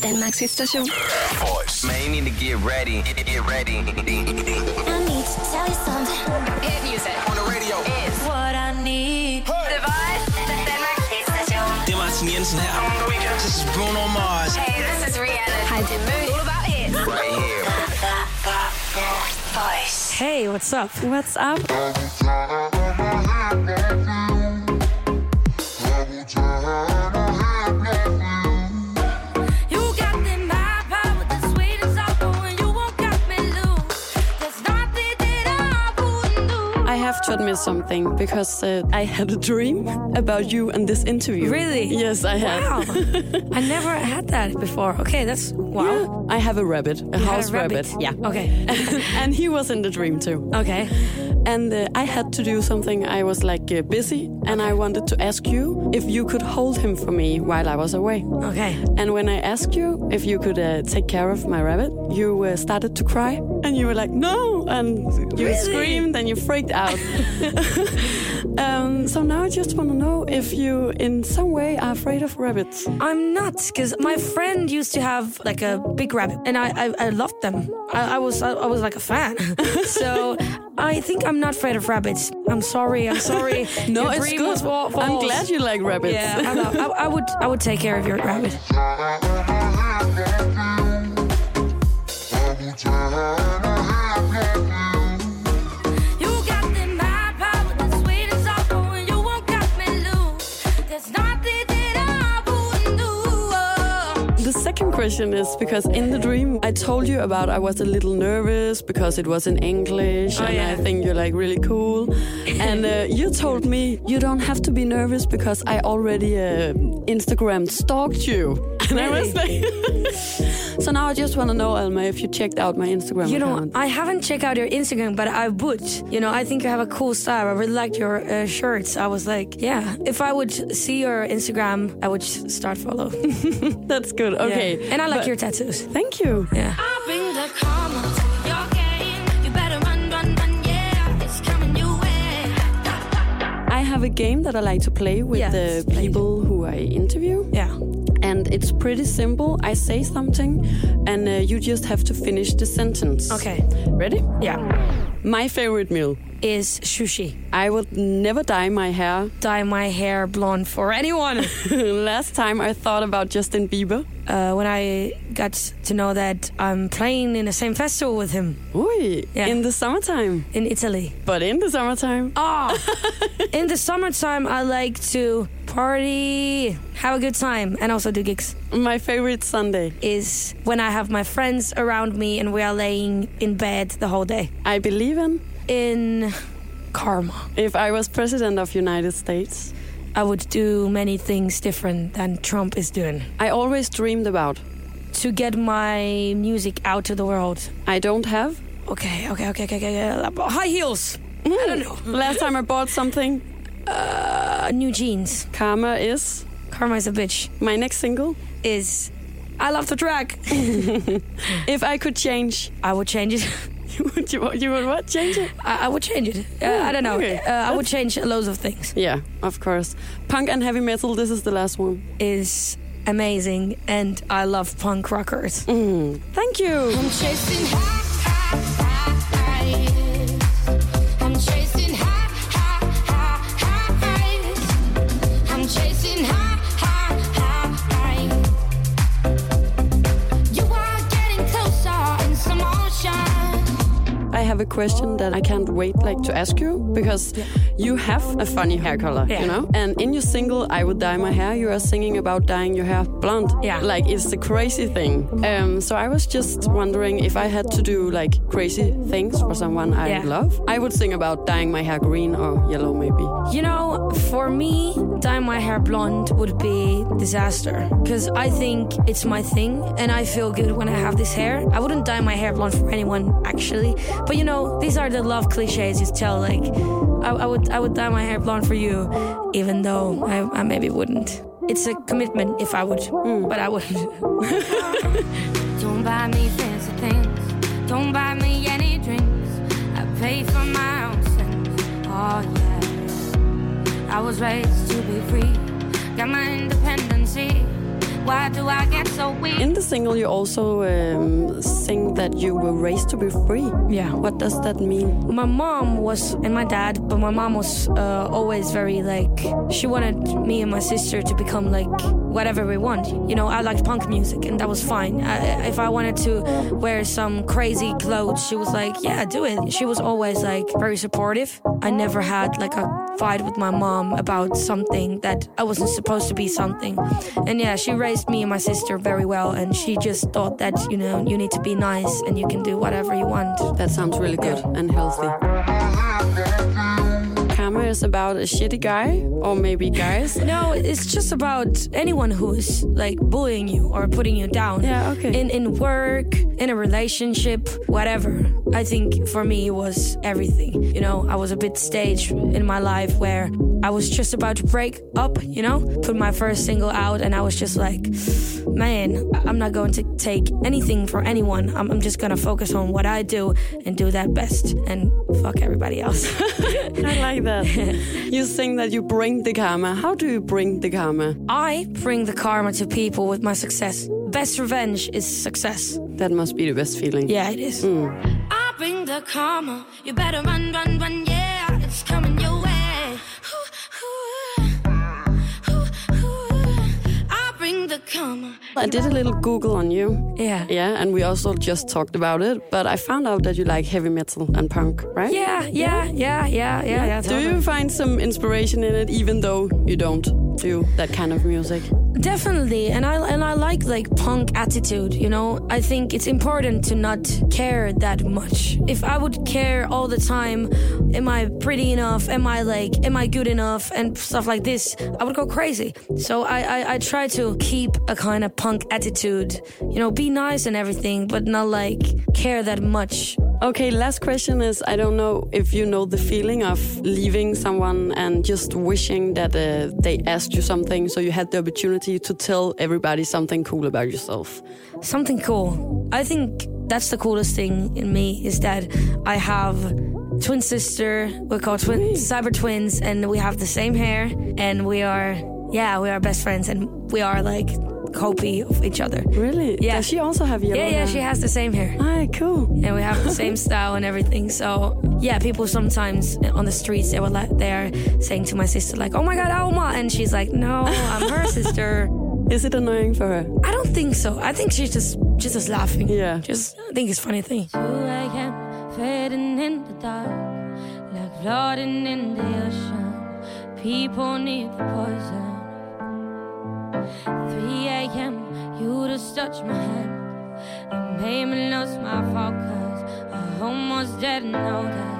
Danmarks hitstation. Voice. Man, you need to get ready. Get, get ready. I need to tell you something. Hit music On the radio. is What I need. The Voice. Danmarks hitstation. Det er Martin Jensen her. This is Bruno Mars. Hey, this is Rihanna. Hej, det er All about hits. Right here. Voice. Hey, what's up? What's up? Do. I have to admit something because uh, I had a dream about you and this interview. Really? Yes, I had. Wow. I never had that before. Okay, that's wow. Yeah. I have a rabbit, a You had a house rabbit. Yeah. Okay. and he was in the dream too. Okay. And uh, I had to do something. I was like uh, busy, and I wanted to ask you if you could hold him for me while I was away. Okay. And when I asked you if you could uh, take care of my rabbit, you uh, started to cry, and you were like, "No!" and you Really? screamed and you freaked out. um, so now I just want to know if you, in some way, are afraid of rabbits. I'm not because my friend used to have like a big rabbit, and I I, I loved them. I, I was I, I was like a fan. so I think I'm not afraid of rabbits. I'm sorry. I'm sorry. No, Your it's good. I'm glad you like rabbits. Yeah, I. I, I would I would take care of your rabbit. Question is because in the dream I told you about I was a little nervous because it was in English Oh, and yeah. I think you're like really cool. and uh, you told me you don't have to be nervous because I already uh, Instagram stalked you. And I was like, so now I just want to know, Alma, if you checked out my Instagram You know, account. I haven't checked out your Instagram, but I would. You know, I think you have a cool style. I really liked your uh, shirts. I was like, yeah, if I would see your Instagram, I would start follow. That's good. Okay. Yeah. And I like But- your tattoos. Thank you. Yeah. I have a game that I like to play with Yeah, the let's people who I interview. Yeah. and it's pretty simple. I say something, and uh, you just have to finish the sentence. Okay. Ready? Yeah. My favorite meal. Is sushi. I would never dye my hair. Dye my hair blonde for anyone. Last time I thought about Justin Bieber. uh, when I got to know that I'm playing in the same festival with him Oi, Yeah. in the summertime. in Italy. But in the summertime. Oh, in the summertime, I like to party, have a good time, and also do gigs. My favorite Sunday. Is when I have my friends around me and we are laying in bed the whole day. I believe in. In karma, If I was president of United States, I would do many things different than Trump is doing I always dreamed about. to get my music out to the world. I don't have. Okay, okay, okay, okay, okay. High heels. I don't know. Last time I bought something, Uh, new jeans. Karma is Karma is a bitch. my next single. Is I love the track. If I could change, I would change it. would you, you would what? Change it? I, I would change it. Uh, I don't know. okay. Uh, I would change loads of things. Yeah, of course. Punk and heavy metal, this is the last one. Is amazing, and I love punk rockers. Mm. Thank you. Have a question that I can't wait like to ask you because you have a funny hair color, Yeah. you know? And in your single I Would Dye My Hair, you are singing about dyeing your hair blonde. Yeah. Like it's the crazy thing. Um, so I was just wondering if I had to do like crazy things for someone I Yeah. love, I would sing about dyeing my hair green or yellow maybe. You know, for me, dyeing my hair blonde would be disaster because I think it's my thing and I feel good when I have this hair. I wouldn't dye my hair blonde for anyone actually, but you know, these are the love cliches you tell. Like, I, I would, I would dye my hair blonde for you, even though I, I maybe wouldn't. It's a commitment if I would, mm. but I wouldn't. Don't buy me fancy things. Don't buy me any drinks. I pay for my own sins. Oh yeah. I was raised to be free. Got my independency. Why do I get so weak? In the single, you also um, sing that you were raised to be free. Yeah. What does that mean? My mom was, and my dad, but my mom was uh, always very like, she wanted me and my sister to become like whatever we want. You know, I liked punk music, and that was fine. I, if I wanted to wear some crazy clothes, she was like, yeah, do it. She was always like very supportive. I never had like a fight with my mom about something that I wasn't supposed to be something. And yeah, she raised me and my sister very well, and she just thought that, you know, you need to be nice and you can do whatever you want. That sounds really good Yeah. and healthy. Karma is about a shitty guy, or maybe guys. No, it's just about anyone who's like bullying you or putting you down. Yeah, okay. In in work, in a relationship, whatever. I think for me it was everything. You know, I was a bit stage in my life where I was just about to break up, you know, put my first single out and I was just like, man, I'm not going to take anything for anyone. I'm, I'm just gonna focus on what I do and do that best and fuck everybody else. I like that. you sing that you bring the karma. How do you bring the karma? I bring the karma to people with my success. Best revenge is success. That must be the best feeling. Yeah, it is. Mm. I bring the karma. You better run, run, run, yeah. It's coming I did a little Google on you. Yeah. Yeah, and we also just talked about it, but I found out that you like heavy metal and punk, right? Yeah, yeah, yeah, yeah, yeah, yeah. Do you find some inspiration in it, even though you don't do that kind of music? Definitely, and I and I like like punk attitude. You know, I think it's important to not care that much. If I would care all the time, am I pretty enough? Am I like, am I good enough? And stuff like this, I would go crazy. So I I, I try to keep a kind of punk attitude. You know, be nice and everything, but not like care that much. Okay, last question is I don't know if you know the feeling of leaving someone and just wishing that uh, they asked you something so you had the opportunity to tell everybody something cool about yourself. something cool. I think that's the coolest thing in me is that I have twin sister. We're called twin cyber twins, and we have the same hair, and we are yeah, we are best friends, and we are like copy of each other. Really? Yeah. Does she also have yellow hair? Yeah, yeah, hair? she has the same hair. Ah, cool. And we have the same style and everything. So yeah, people sometimes on the streets they were like they are saying to my sister like, "Oh my God, Alma," and she's like, "No, I'm her sister." Is it annoying for her? I don't think so. I think she's just just just laughing. Yeah. Just I think it's a funny thing. 2 a.m. fading in the dark, like floating in the ocean. People need the poison. 3 a.m. You just touched my hand and made me lose my focus. I almost didn't know that.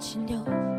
Almost touching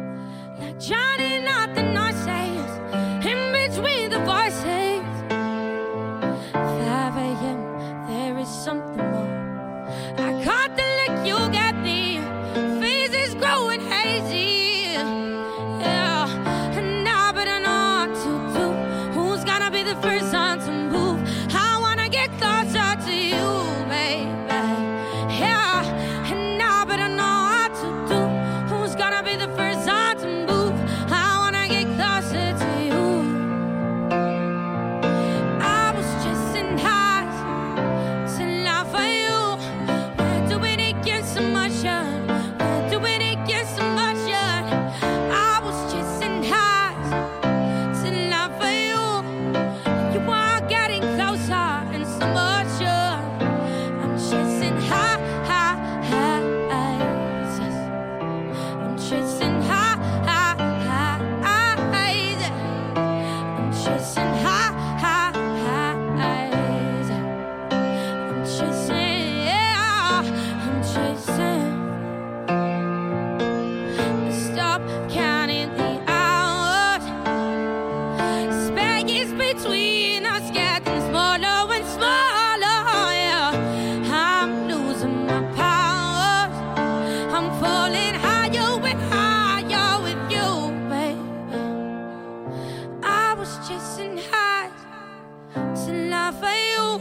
for you.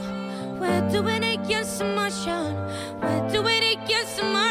We're doing it, yes, I'm We're doing it, yes, I'm